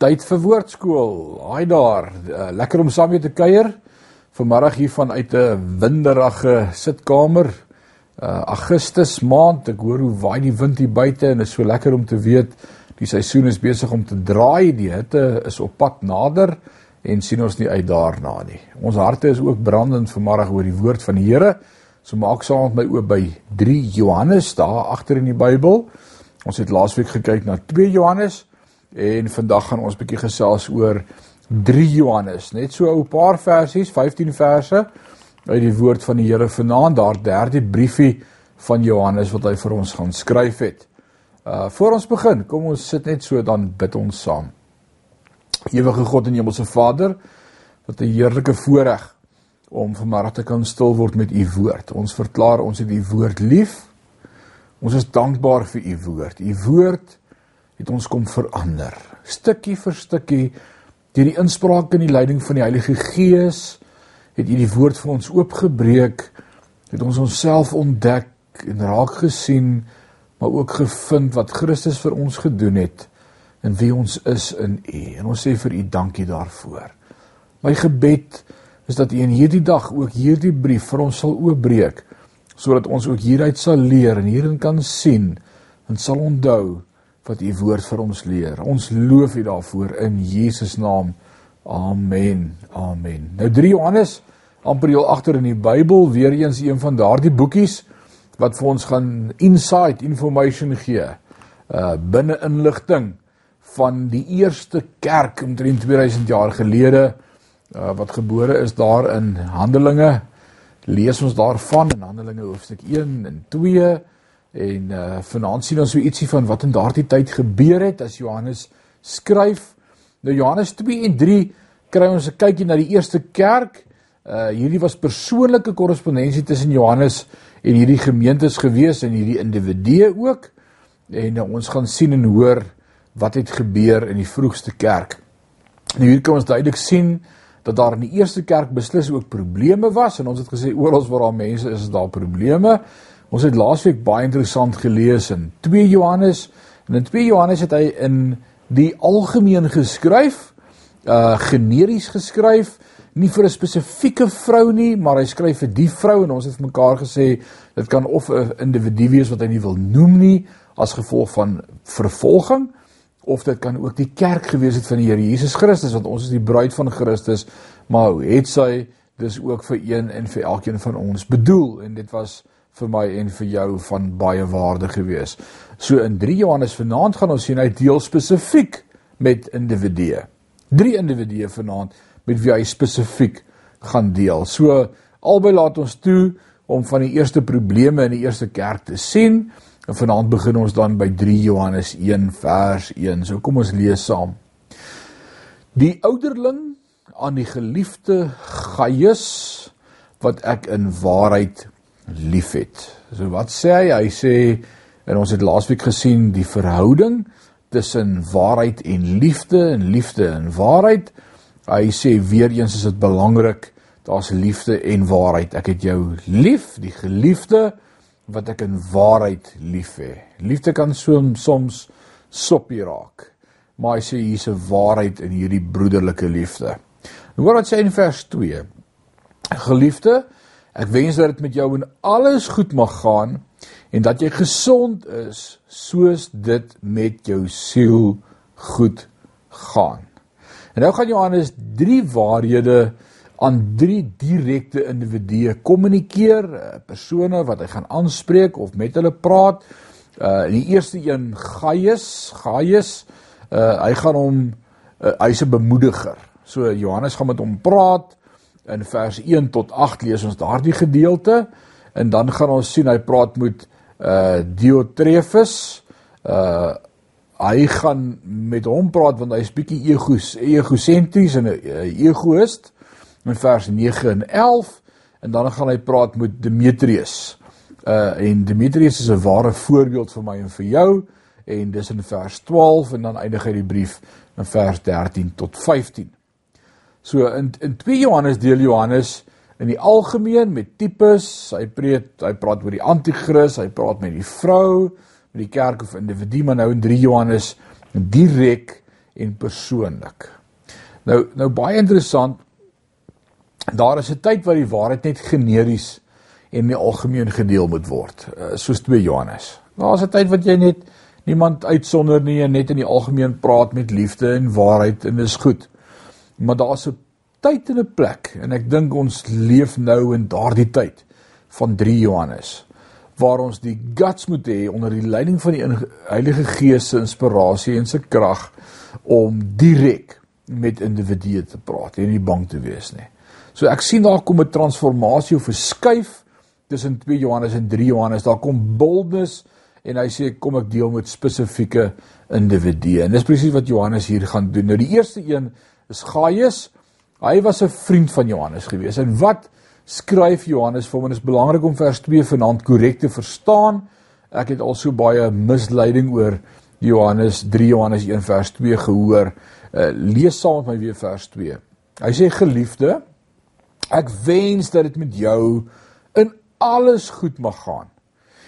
Tyd vir woordskool. Haai daar. Uh, lekker om saam met te kuier. Vanmiddag hier vanuit 'n winderige sitkamer. Uh Augustus maand. Ek hoor hoe waai die wind hier buite en dit is so lekker om te weet die seisoen is besig om te draai. Die hitte is op pad nader en sien ons nie uit daarna nie. Ons harte is ook brandend vanmiddag oor die woord van die Here. So maak saam met my oop by 3 Johannes daar agter in die Bybel. Ons het laasweek gekyk na 2 Johannes En vandag gaan ons bietjie gesels oor 3 Johannes, net so 'n paar versies, 15 verse uit die woord van die Here vanaand, daar derde briefie van Johannes wat hy vir ons gaan skryf het. Uh voor ons begin, kom ons sit net so dan bid ons saam. Ewige God en Hemelse Vader, wat 'n heerlike voorreg om vanmiddag te kan stil word met u woord. Ons verklaar ons het u woord lief. Ons is dankbaar vir u woord. U woord het ons kom verander. Stukkie vir stukkie deur die inspraak en die leiding van die Heilige Gees het U die woord vir ons oopgebreek, het ons onsself ontdek en raak gesien, maar ook gevind wat Christus vir ons gedoen het en wie ons is in U. En ons sê vir U dankie daarvoor. My gebed is dat U in hierdie dag ook hierdie brief vir ons sal oopbreek sodat ons ook hieruit sal leer en hierin kan sien en sal onthou wat u woord vir ons leer. Ons loof u daarvoor in Jesus naam. Amen. Amen. Nou 3 Johannes amper heel agter in die Bybel, weer eens een van daardie boekies wat vir ons gaan insight information gee. Uh binne inligting van die eerste kerk omtrent 2000 jaar gelede uh wat gebore is daar in Handelinge. Lees ons daarvan in Handelinge hoofstuk 1 en 2 En uh vanaand sien ons so ietsie van wat in daardie tyd gebeur het as Johannes skryf. Nou Johannes 2 en 3 kry ons 'n kykie na die eerste kerk. Uh hierdie was persoonlike korrespondensie tussen Johannes en hierdie gemeentes gewees en hierdie individue ook. En uh, ons gaan sien en hoor wat het gebeur in die vroegste kerk. Nou hier kan ons duidelik sien dat daar in die eerste kerk beslis ook probleme was en ons het gesê oral waar daar mense is, is daar probleme. Ons het laasweek baie interessant gelees in 2 Johannes en in 2 Johannes het hy in die algemeen geskryf, uh generies geskryf, nie vir 'n spesifieke vrou nie, maar hy skryf vir die vrou en ons het mekaar gesê dit kan of 'n individu wees wat hy nie wil noem nie as gevolg van vervolging of dit kan ook die kerk gewees het van die Here Jesus Christus want ons is die bruid van Christus, maar het sy dis ook vir een en vir elkeen van ons bedoel en dit was vir my en vir jou van baie waarde gewees. So in 3 Johannes vanaand gaan ons sien hy deel spesifiek met individue. Drie individue vanaand met wie hy spesifiek gaan deel. So albei laat ons toe om van die eerste probleme in die eerste kerk te sien. En vanaand begin ons dan by 3 Johannes 1 vers 1. So kom ons lees saam. Die ouderling aan die geliefde Gaius wat ek in waarheid liefhet. So wat sê hy? Hy sê en ons het laasweek gesien die verhouding tussen waarheid en liefde en liefde en waarheid. Hy sê weer eens is dit belangrik daar's liefde en waarheid. Ek het jou lief, die geliefde wat ek in waarheid lief het. Liefde kan soms soms soppie raak. Maar hy sê hier's 'n waarheid in hierdie broederlike liefde. Hoor wat sê in vers 2. Geliefde, Ek wens dat dit met jou in alles goed mag gaan en dat jy gesond is soos dit met jou siel goed gaan. En nou gaan Johannes 3 waarhede aan drie direkte individue kommunikeer, eh, persone wat hy gaan aanspreek of met hulle praat. Uh die eerste een Gaius, Gaius, uh hy gaan hom uh, hy's 'n bemoediger. So Johannes gaan met hom praat in vers 1 tot 8 lees ons daardie gedeelte en dan gaan ons sien hy praat met uh Diotrefus. Uh hy gaan met hom praat want hy's bietjie egos egosentries en 'n uh, egoïst in vers 9 en 11 en dan gaan hy praat met Demetrius. Uh en Demetrius is 'n ware voorbeeld vir my en vir jou en dis in vers 12 en dan eindig hy die brief in vers 13 tot 15 So in in 2 Johannes deel Johannes in die algemeen met tipes, hy preek, hy praat oor die anti-kris, hy praat met die vrou, met die kerk of individu, maar nou in 3 Johannes direk en persoonlik. Nou nou baie interessant. Daar is 'n tyd waar die waarheid net generies en in die algemeen gedeel moet word, uh, soos 2 Johannes. Daar's 'n tyd wat jy net niemand uitsonder nie en net in die algemeen praat met liefde en waarheid en dis goed. Maar daar's 'n tyd en 'n plek en ek dink ons leef nou in daardie tyd van 3 Johannes waar ons die guts moet hê onder die leiding van die Heilige Gees se inspirasie en se krag om direk met individue te praat en nie bang te wees nie. So ek sien daar kom 'n transformasie of 'n skuif tussen 2 Johannes en 3 Johannes. Daar kom boldness en hy sê kom ek deel met spesifieke individue. En dis presies wat Johannes hier gaan doen. Nou die eerste een is Gaius. Hy was 'n vriend van Johannes gewees. En wat skryf Johannes vir hom? En dit is belangrik om vers 2 vanaand korrek te verstaan. Ek het al so baie misleiding oor Johannes 3 Johannes 1 vers 2 gehoor. Uh, lees saam met my weer vers 2. Hy sê geliefde, ek wens dat dit met jou in alles goed mag gaan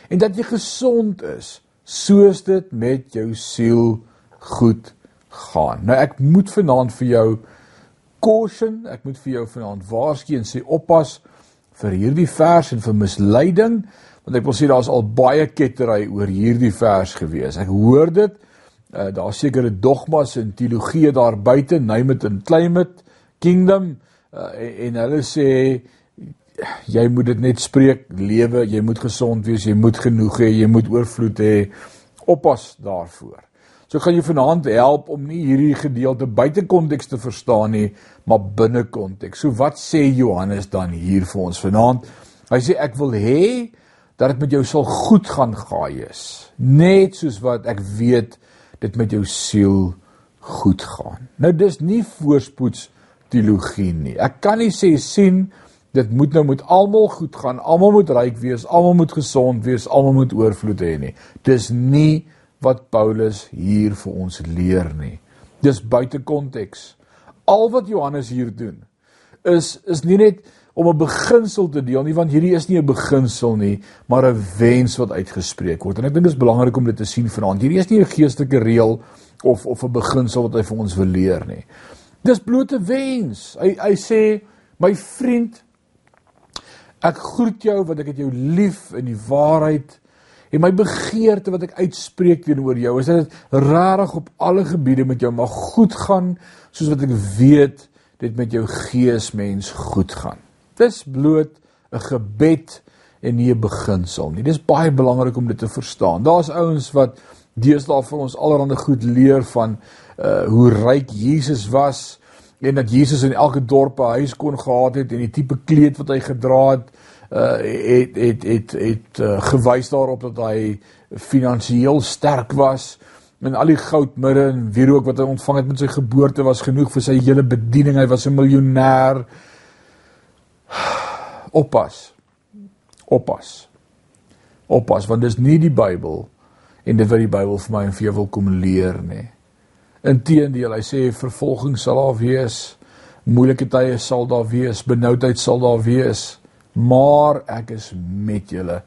en dat jy gesond is soos dit met jou siel goed gaan. Nou ek moet vanaand vir jou caution, ek moet vir jou vanaand waarsku en sê oppas vir hierdie vers en vir misleiding want ek wil sê daar's al baie kettery oor hierdie vers gewees. Ek hoor dit uh, daar's sekere dogmas en teologie daar buite, name it and claim it, kingdom uh, en, en hulle sê jy moet dit net spreek lewe jy moet gesond wees jy moet genoeg hê jy moet oorvloed hê. Oppas daarvoor. So gaan jy vanaand help om nie hierdie gedeelte buite konteks te verstaan nie maar binne konteks. So wat sê Johannes dan hier vir ons vanaand? Hy sê ek wil hê dat dit met jou sal goed gaan Gaius net soos wat ek weet dit met jou siel goed gaan. Nou dis nie voorspoeds teologie nie. Ek kan nie sê sien dit moet nou met almal goed gaan, almal moet ryk wees, almal moet gesond wees, almal moet oorvloed hê nie. Dis nie wat Paulus hier vir ons leer nie. Dis buite konteks. Al wat Johannes hier doen is is nie net om 'n beginsel te deel nie, want hierdie is nie 'n beginsel nie, maar 'n wens wat uitgespreek word. En ek dink dit is belangrik om dit te sien vanaand. Hierdie is nie 'n geestelike reël of of 'n beginsel wat hy vir ons wil leer nie. Dis blote wens. Hy hy sê my vriend Ek groet jou want ek het jou lief in die waarheid en my begeerte wat ek uitspreek teenoor jou is dat dit regtig op alle gebiede met jou mag goed gaan soos wat ek weet dit met jou gees mens goed gaan. Dis bloot 'n gebed en nie 'n beginsel nie. Dis baie belangrik om dit te verstaan. Daar's ouens wat deesdae vir ons allerhande goed leer van uh hoe ryk Jesus was en dat Jesus in elke dorp 'n huis kon gehad het en die tipe kleed wat hy gedra het uh het het het het uh, gewys daarop dat hy finansiëel sterk was en al die goud midde en wierook wat hy ontvang het met sy geboorte was genoeg vir sy hele bediening. Hy was 'n miljonair. Oppas. Oppas. Oppas want dis nie die Bybel en dit wat die Bybel vir my en vir jou wil kom leer nie Inteendeel, hy sê vervolging sal daar wees, moeilike tye sal daar wees, benoudheid sal daar wees, maar ek is met julle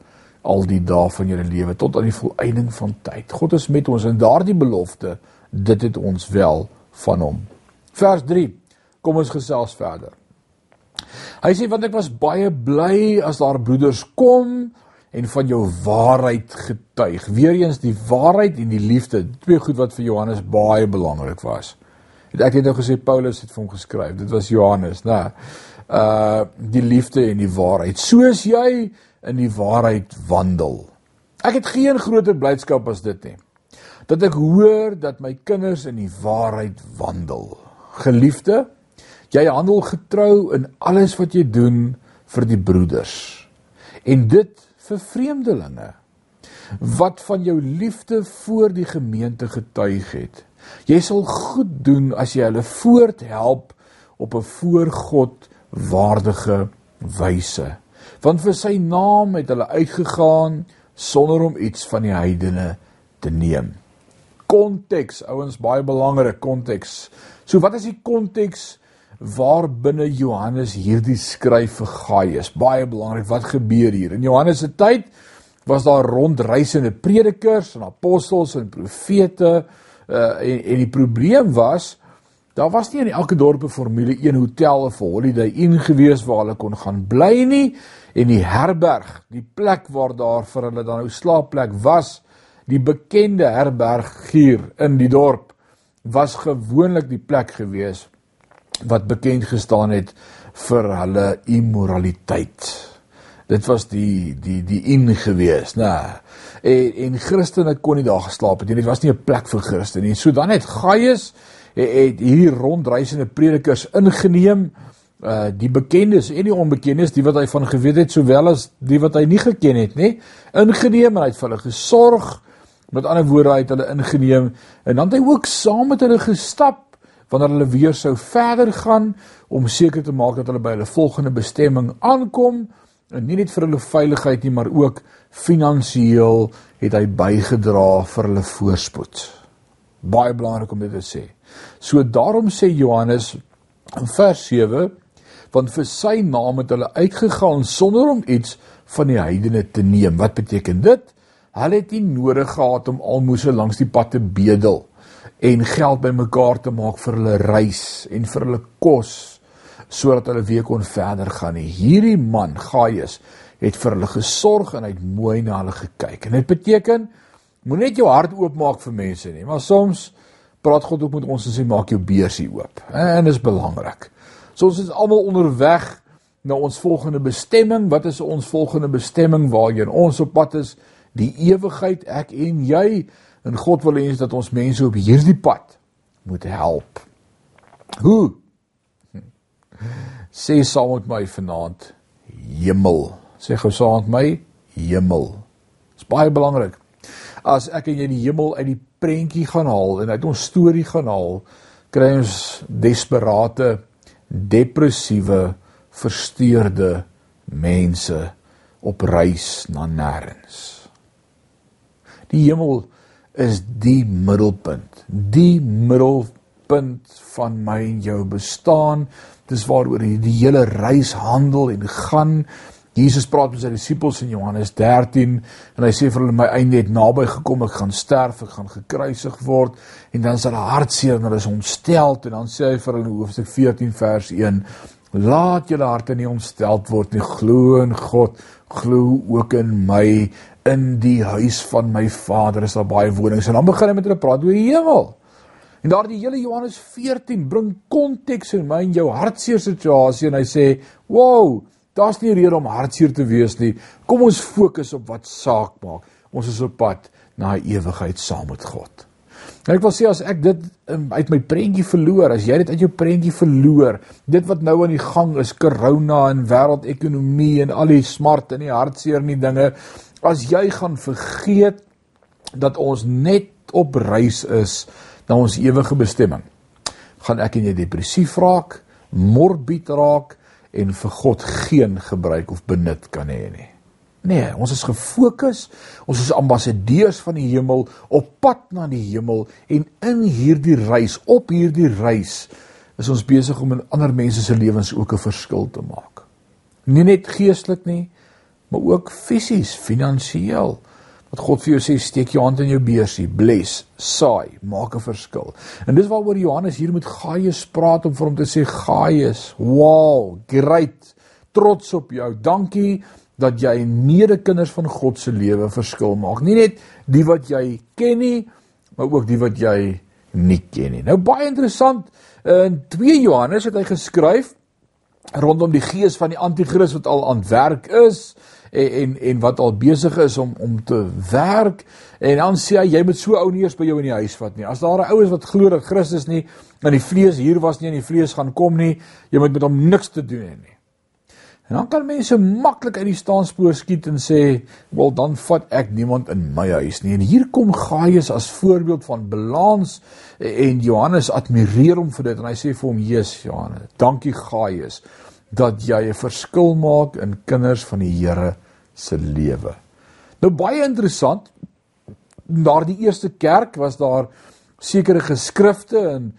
al die dae van julle lewe tot aan die volëinding van tyd. God is met ons en daardie belofte, dit het ons wel van hom. Vers 3. Kom ons gesels verder. Hy sê want ek was baie bly as daar broeders kom en van jou waarheid getuig. Weereens die waarheid en die liefde, twee goed wat vir Johannes baie belangrik was. Het ek het nou gesê Paulus het vir hom geskryf. Dit was Johannes, né? Uh die liefde en die waarheid. Soos jy in die waarheid wandel. Ek het geen groter blydskap as dit nie. Dat ek hoor dat my kinders in die waarheid wandel. Geliefde, jy handel getrou in alles wat jy doen vir die broeders. En dit vir vreemdelinge wat van jou liefde voor die gemeente getuig het. Jy sal goed doen as jy hulle voorthelp op 'n voor God waardige wyse. Want vir sy naam het hulle uitgegaan sonder om iets van die heidene te neem. Konteks, ouens, baie belangrik konteks. So wat is die konteks waar binne Johannes hierdie skryf vir Gaius. Baie belangrik, wat gebeur hier? In Johannes se tyd was daar rondreisende predikers en apostels en profete Uh en en die probleem was daar was nie in elke dorp 'n Formule 1 hotel of Holiday Inn gewees waar hulle kon gaan bly nie en die herberg, die plek waar daar vir hulle dan nou slaapplek was, die bekende herberg hier in die dorp was gewoonlik die plek gewees wat bekend gestaan het vir hulle immoraliteit. Dit was die die die in gewees, nê. En en Christene kon nie daar geslaap het nie. Dit was nie 'n plek vir Christene nie. So dan het Gaius het, het hierdie rondreisende predikers ingeneem uh die bekendes en die onbekendes die wat hy van geweet het sowel as die wat hy nie geken het nê ingeneem en hy het vir hulle gesorg met ander woorde hy het hulle ingeneem en dan het hy ook saam met hulle gestap wanneer hulle weer sou verder gaan om seker te maak dat hulle by hulle volgende bestemming aankom en nie net vir hulle veiligheid nie maar ook finansiëel het hy bygedra vir hulle voorspoed. Baie belangrik om dit te sê. So daarom sê Johannes in vers 7 want vir sy naam het hulle uitgegaan sonder om iets van die heidene te neem. Wat beteken dit? Hulle het nie nodig gehad om almoses langs die pad te bedel en geld bymekaar te maak vir hulle reis en vir hulle kos sodat hulle weer kon verder gaan nie. Hierdie man, Gaius, het vir hulle gesorg en hy het mooi na hulle gekyk. En dit beteken moenie net jou hart oopmaak vir mense nie, maar soms praat God ook met ons en sê maak jou beursie oop. En dit is belangrik. So ons is almal onderweg na ons volgende bestemming. Wat is ons volgende bestemming waarheen ons op pad is? Die ewigheid, ek en jy. En God wil hê dat ons mense op hierdie pad moet help. Hoe? Sê saam met my vanaand hemel. Sê gou saam met my hemel. Dis baie belangrik. As ek en jy die hemel uit die prentjie gaan haal en uit ons storie gaan haal, kry ons desperate, depressiewe, versteurde mense op reis na nêrens. Die hemel is die middelpunt, die middelpunt van my en jou bestaan. Dis waaroor die hele reis handel en gaan. Jesus praat met sy disippels in Johannes 13 en hy sê vir hulle my einde het naby gekom, ek gaan sterf, ek gaan gekruisig word en dan is hulle hartseer en hulle is ontstel en dan sê hy vir hulle in hoofstuk 14 vers 1 Laat julle harte nie ontsteld word nie. Glo in God, glo ook in my. In die huis van my Vader is daar baie wonings. En dan begin hy met hulle praat oor die hemel. En daardie hele Johannes 14 bring konteks in my en jou hartseer situasie en hy sê, "Wow, daar's nie rede om hartseer te wees nie. Kom ons fokus op wat saak maak. Ons is op pad na 'n ewigheid saam met God." En ek wil sê as ek dit um, uit my prentjie verloor, as jy dit uit jou prentjie verloor, dit wat nou aan die gang is, corona en wêreldekonomie en al die smart en die hartseer en die dinge, as jy gaan vergeet dat ons net op reis is na ons ewige bestemming, gaan ek en jy depressief raak, morbid raak en vir God geen gebruik of benut kan hê nie. Nee, ons is gefokus. Ons is ambassadeurs van die hemel op pad na die hemel en in hierdie reis, op hierdie reis is ons besig om in ander mense se lewens ook 'n verskil te maak. Nie net geestelik nie, maar ook fisies, finansiëel. Wat God vir jou sê, steek jou hand in jou beursie, bless, saai, maak 'n verskil. En dis waaroor Johannes hier met Gaius praat om vir hom te sê, Gaius, wow, great, trots op jou. Dankie dat jy medekinders van God se lewe verskil maak. Nie net die wat jy ken nie, maar ook die wat jy nie ken nie. Nou baie interessant, in 2 Johannes het hy geskryf rondom die gees van die anti-kris wat al aan werk is en en en wat al besig is om om te werk en dan sê hy jy moet so ou nie eers by jou in die huis vat nie. As daar 'n ou is wat glo dat Christus nie in die vlees hier was nie en die vlees gaan kom nie, jy moet met hom niks te doen hê nie. En dan kan mense maklik uit die staanspoor skiet en sê, "Wel dan vat ek niemand in my huis nie." En hier kom Gaius as voorbeeld van balans en Johannes admireer hom vir dit en hy sê vir hom, "Jesus, Johannes, dankie Gaius dat jy 'n verskil maak in kinders van die Here se lewe." Nou baie interessant. Na die eerste kerk was daar sekere geskrifte en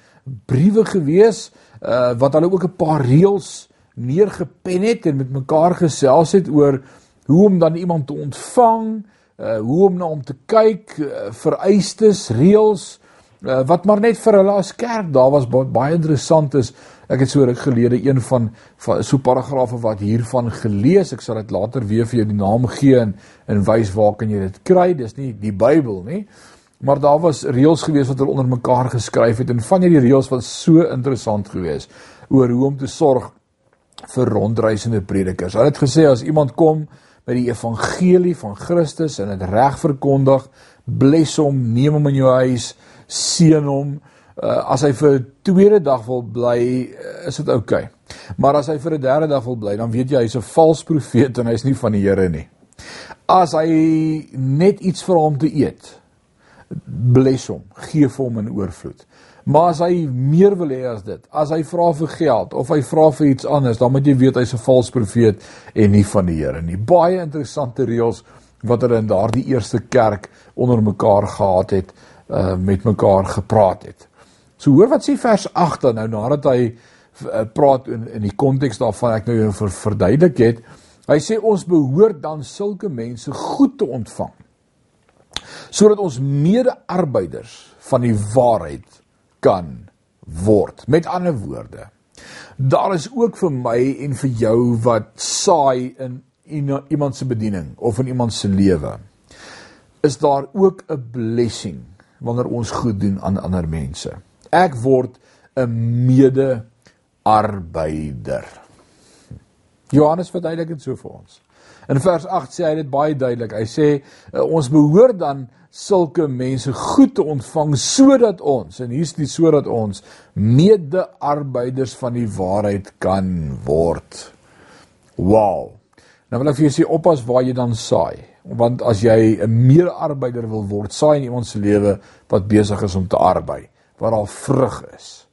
briewe gewees uh, wat hulle ook 'n paar reëls neergepen het en met mekaar gesels het oor hoe om dan iemand te ontvang, uh hoe om na hom te kyk, uh, vereistes, reëls uh, wat maar net vir hulle as kerk daar was baie interessant is ek het so ruk gelede een van van so paragrawe wat hiervan gelees ek sal dit later weer vir jou die naam gee en en wys waar kan jy dit kry dis nie die Bybel nie maar daar was reëls gewees wat hulle onder mekaar geskryf het en van hierdie reëls was so interessant geweest oor hoe om te sorg vir rondreisende predikers. Hulle het gesê as iemand kom met die evangelie van Christus en dit reg verkondig, bless hom, neem hom in jou huis, seën hom. Uh, as hy vir 'n tweede dag wil bly, uh, is dit oukei. Okay. Maar as hy vir 'n derde dag wil bly, dan weet jy hy's 'n vals profeet en hy's nie van die Here nie. As hy net iets vir hom te eet, bless hom, gee vir hom in oorvloed. Maar as hy meer wil hê as dit, as hy vra vir geld of hy vra vir iets anders, dan moet jy weet hy's 'n valse profeet en nie van die Here nie. Baie interessante reëls wat hulle in daardie eerste kerk onder mekaar gehad het, uh met mekaar gepraat het. So hoor wat sê vers 8 dan nou nadat hy uh, praat in in die konteks daarvan ek nou vir verduidelik het. Hy sê ons behoort dan sulke mense goed te ontvang sodat ons mede-arbeiders van die waarheid kan word. Met ander woorde, daar is ook vir my en vir jou wat saai in iemand se bediening of in iemand se lewe. Is daar ook 'n blessing wanneer ons goed doen aan ander mense. Ek word 'n mede-arbeider. Johannes verduidelik dit so vir ons. In vers 8 sê hy dit baie duidelik. Hy sê ons behoort dan sulke mense goed te ontvang sodat ons en hier's die sodat ons mede-arbeiders van die waarheid kan word. Wow. Nou wil ek vir jou sê oppas waar jy dan saai, want as jy 'n mede-arbeider wil word, saai in iemand se lewe wat besig is om te arbei, waar daar vrug is.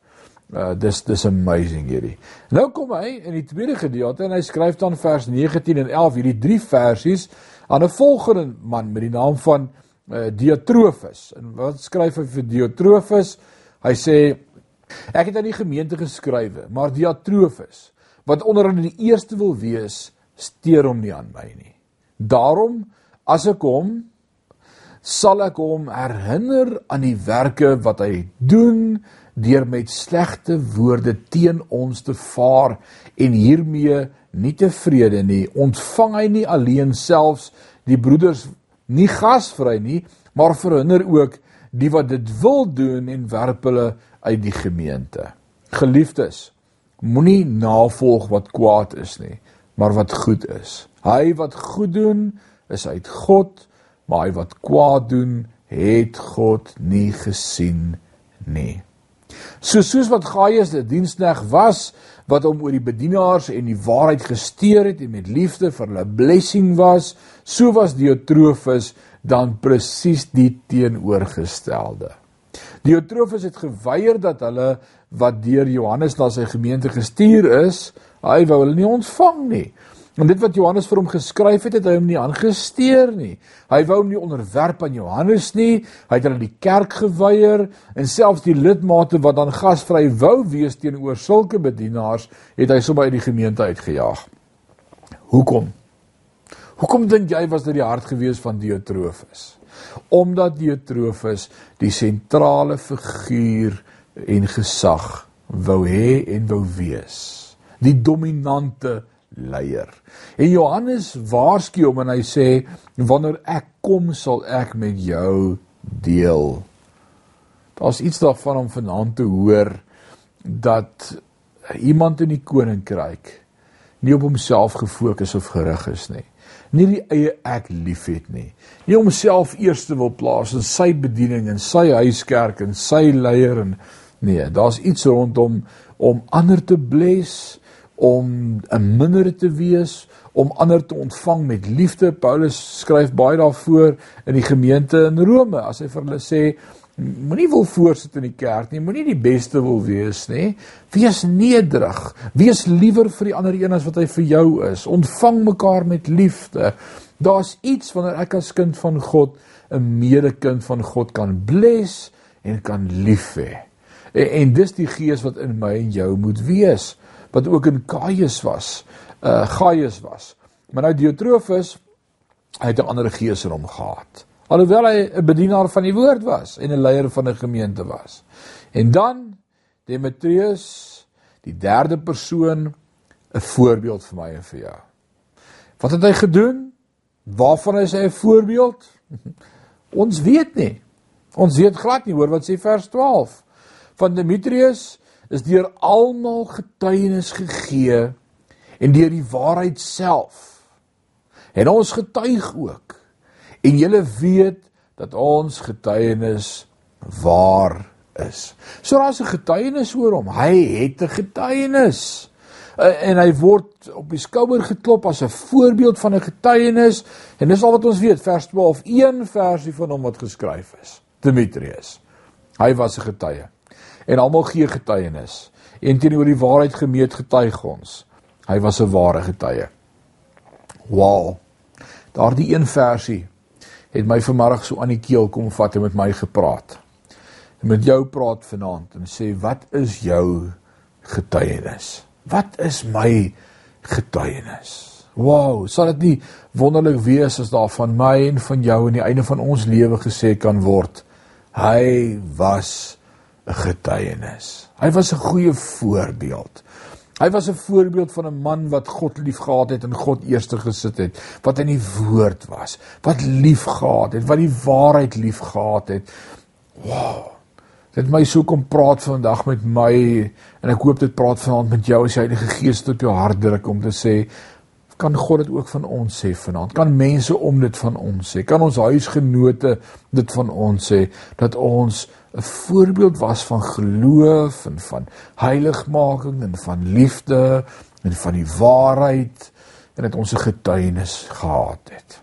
Uh dis dis amazing hierdie. Nou kom hy in die tweede gedeelte en hy skryf dan vers 19 en 11 hierdie drie versies aan 'n volgende man met die naam van uh, Diotrofus. En wat skryf hy vir Diotrofus? Hy sê ek het aan die gemeente geskrywe, maar Diotrofus wat onder in die eerste wil wees, steur hom nie aan my nie. Daarom as ek hom sal ek hom herinner aan die werke wat hy doen deur met slegte woorde teen ons te vaar en hiermee nie tevrede nie ontvang hy nie alleen selfs die broeders nie gasvry nie, maar verhinder ook die wat dit wil doen en werp hulle uit die gemeente. Geliefdes, moenie navolg wat kwaad is nie, maar wat goed is. Hy wat goed doen, is uit God, maar hy wat kwaad doen, het God nie gesien nie. So soos wat Gaius die dienskneg was wat hom oor die bedienaars en die waarheid gesteer het en met liefde vir hulle blessing was, so was Diotrofus dan presies die teenoorgestelde. Diotrofus het geweier dat hulle wat deur Johannes na sy gemeente gestuur is, hy wou hulle nie ontvang nie. En dit wat Johannes vir hom geskryf het, het hy hom nie aangesteer nie. Hy wou hom nie onderwerp aan Johannes nie. Hy het hulle die kerk geweier en selfs die lidmate wat dan gasvry wou wees teenoor sulke bedienaars, het hy sommer uit die gemeente uitgejaag. Hoekom? Hoekom dink jy was dit die hart gewees van Diotrofus? Omdat Diotrofus die sentrale figuur en gesag wou hê en wou wees. Die dominante leier. En Johannes waarsku hom en hy sê wanneer ek kom sal ek met jou deel. Daar's iets daarvan om vanaand te hoor dat iemand in die koninkryk nie op homself gefokus of gerig is nie. Nie die eie ek liefhet nie. Nie homself eers te wil plaas in sy bediening en sy huiskerk en sy leier en nee, daar's iets rondom om ander te bless om 'n minder te wees, om ander te ontvang met liefde. Paulus skryf baie daarvoor in die gemeente in Rome as hy vir hulle sê moenie wil voorsit in die kerk nie, moenie die beste wil wees nie. Wees nederig, wees liewer vir die ander een as wat hy vir jou is. Ontvang mekaar met liefde. Daar's iets wanneer ek as kind van God 'n medekind van God kan bless en kan lief hê. En, en dis die gees wat in my en jou moet wees wat ook in Gaius was. Uh Gaius was. Maar nou Diotrofus hy het 'n ander gees in hom gehad. alhoewel hy 'n bedienaar van die woord was en 'n leier van 'n gemeente was. En dan Demetrius, die derde persoon, 'n voorbeeld vir my en vir jou. Wat het hy gedoen? Waarvan is hy 'n voorbeeld? Ons weet nie. Ons weet glad nie hoor wat sê vers 12. Van Demetrius is deur almal getuienis gegee en deur die waarheid self. En ons getuig ook. En julle weet dat ons getuienis waar is. So daar's 'n getuienis oor hom. Hy het 'n getuienis. En hy word op die skouer geklop as 'n voorbeeld van 'n getuienis en dis al wat ons weet vers 12 een versie van hom wat geskryf is. Demetrius. Hy was 'n getuie. En almal gee getuienis. En teenoor die waarheid gemeet getuig ons. Hy was 'n ware getuie. Wow. Daardie een versie het my vanmiddag so aan die keel kom vat en met my gepraat. En met jou praat vanaand en sê wat is jou getuienis? Wat is my getuienis? Wow, sal dit nie wonderlik wees as daar van my en van jou aan die einde van ons lewe gesê kan word hy was 'n getuienis. Hy was 'n goeie voorbeeld. Hy was 'n voorbeeld van 'n man wat God liefgehad het en God eerste gesit het, wat in die woord was, wat liefgehad het, wat die waarheid liefgehad het. Wow. Dit my so kom praat vandag met my en ek hoop dit praat vanaand met jou as jy Heilige Gees op jou hart druk om te sê kan God dit ook van ons sê vanaand. Kan mense om dit van ons sê. Kan ons huisgenote dit van ons sê dat ons 'n voorbeeld was van geloof en van heiligmaking en van liefde en van die waarheid en dat ons 'n getuienis gehad het.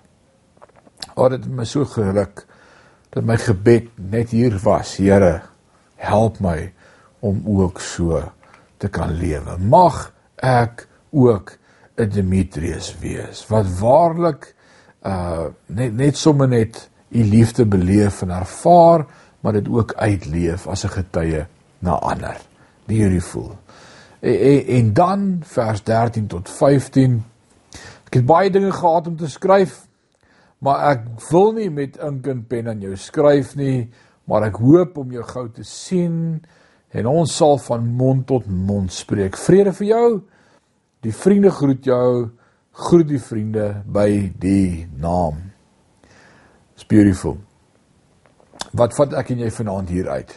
O, dit het my so geluk dat my gebed net hier was. Here, help my om ook so te kan lewe. Mag ek ook 'n Demetrius wees wat waarlik uh net net sommer net u liefde beleef en ervaar maar dit ook uitleef as 'n getuie na ander. Beautiful. En, en, en dan vers 13 tot 15. Ek het baie dinge gehad om te skryf, maar ek wil nie met ink en pen aan jou skryf nie, maar ek hoop om jou gou te sien en ons sal van mond tot mond spreek. Vrede vir jou. Die vriende groet jou. Groet die vriende by die naam. It's beautiful. Wat vat ek en jy vanaand hier uit?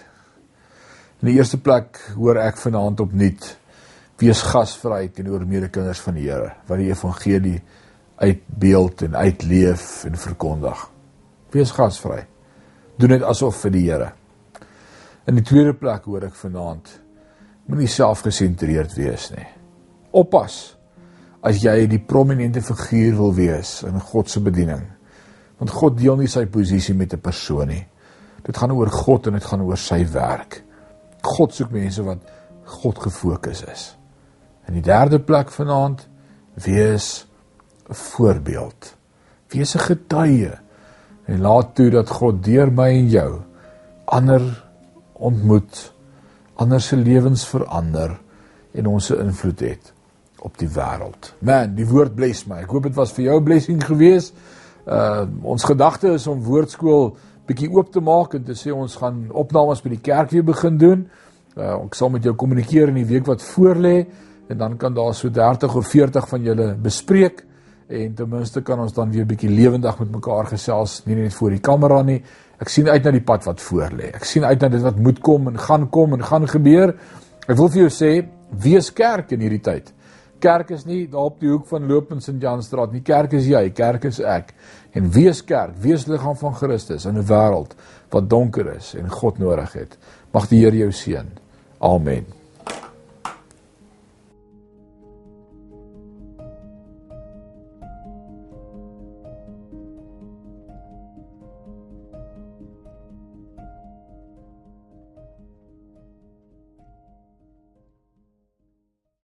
In die eerste plek hoor ek vanaand opnuut wees gasvry teenoor medekinders van die Here wat die evangelie uitbeeld en uitleef en verkondig. Wees gasvry. Doen dit asof vir die Here. In die tweede plek hoor ek vanaand moenie selfgesentreerd wees nie. Oppas as jy die prominente figuur wil wees in God se bediening. Want God deel nie sy posisie met 'n persoon nie. Dit gaan oor God en dit gaan oor sy werk. God soek mense wat God gefokus is. In die derde plek vanaand wees 'n voorbeeld. Wees 'n getuie en laat toe dat God deur my en jou ander ontmoet, ander se lewens verander en ons se invloed het op die wêreld. Man, die woord bless my. Ek hoop dit was vir jou 'n blessing geweest. Uh ons gedagte is om woordskool bietjie oop te maak en te sê ons gaan opnames by die kerk weer begin doen. Uh, ek sal met jou kommunikeer in die week wat voorlê en dan kan daar so 30 of 40 van julle bespreek en ten minste kan ons dan weer bietjie lewendig met mekaar gesels, nie net voor die kamera nie. Ek sien uit na die pad wat voorlê. Ek sien uit na dit wat moet kom en gaan kom en gaan gebeur. Ek wil vir jou sê, wees kerk in hierdie tyd. Kerk is nie daar op die hoek van Loop en St. Janstraat nie. Kerk is jy, kerk is ek. En wees kerk, wees liggaam van Christus in 'n wêreld wat donker is en God nodig het. Mag die Here jou seën. Amen.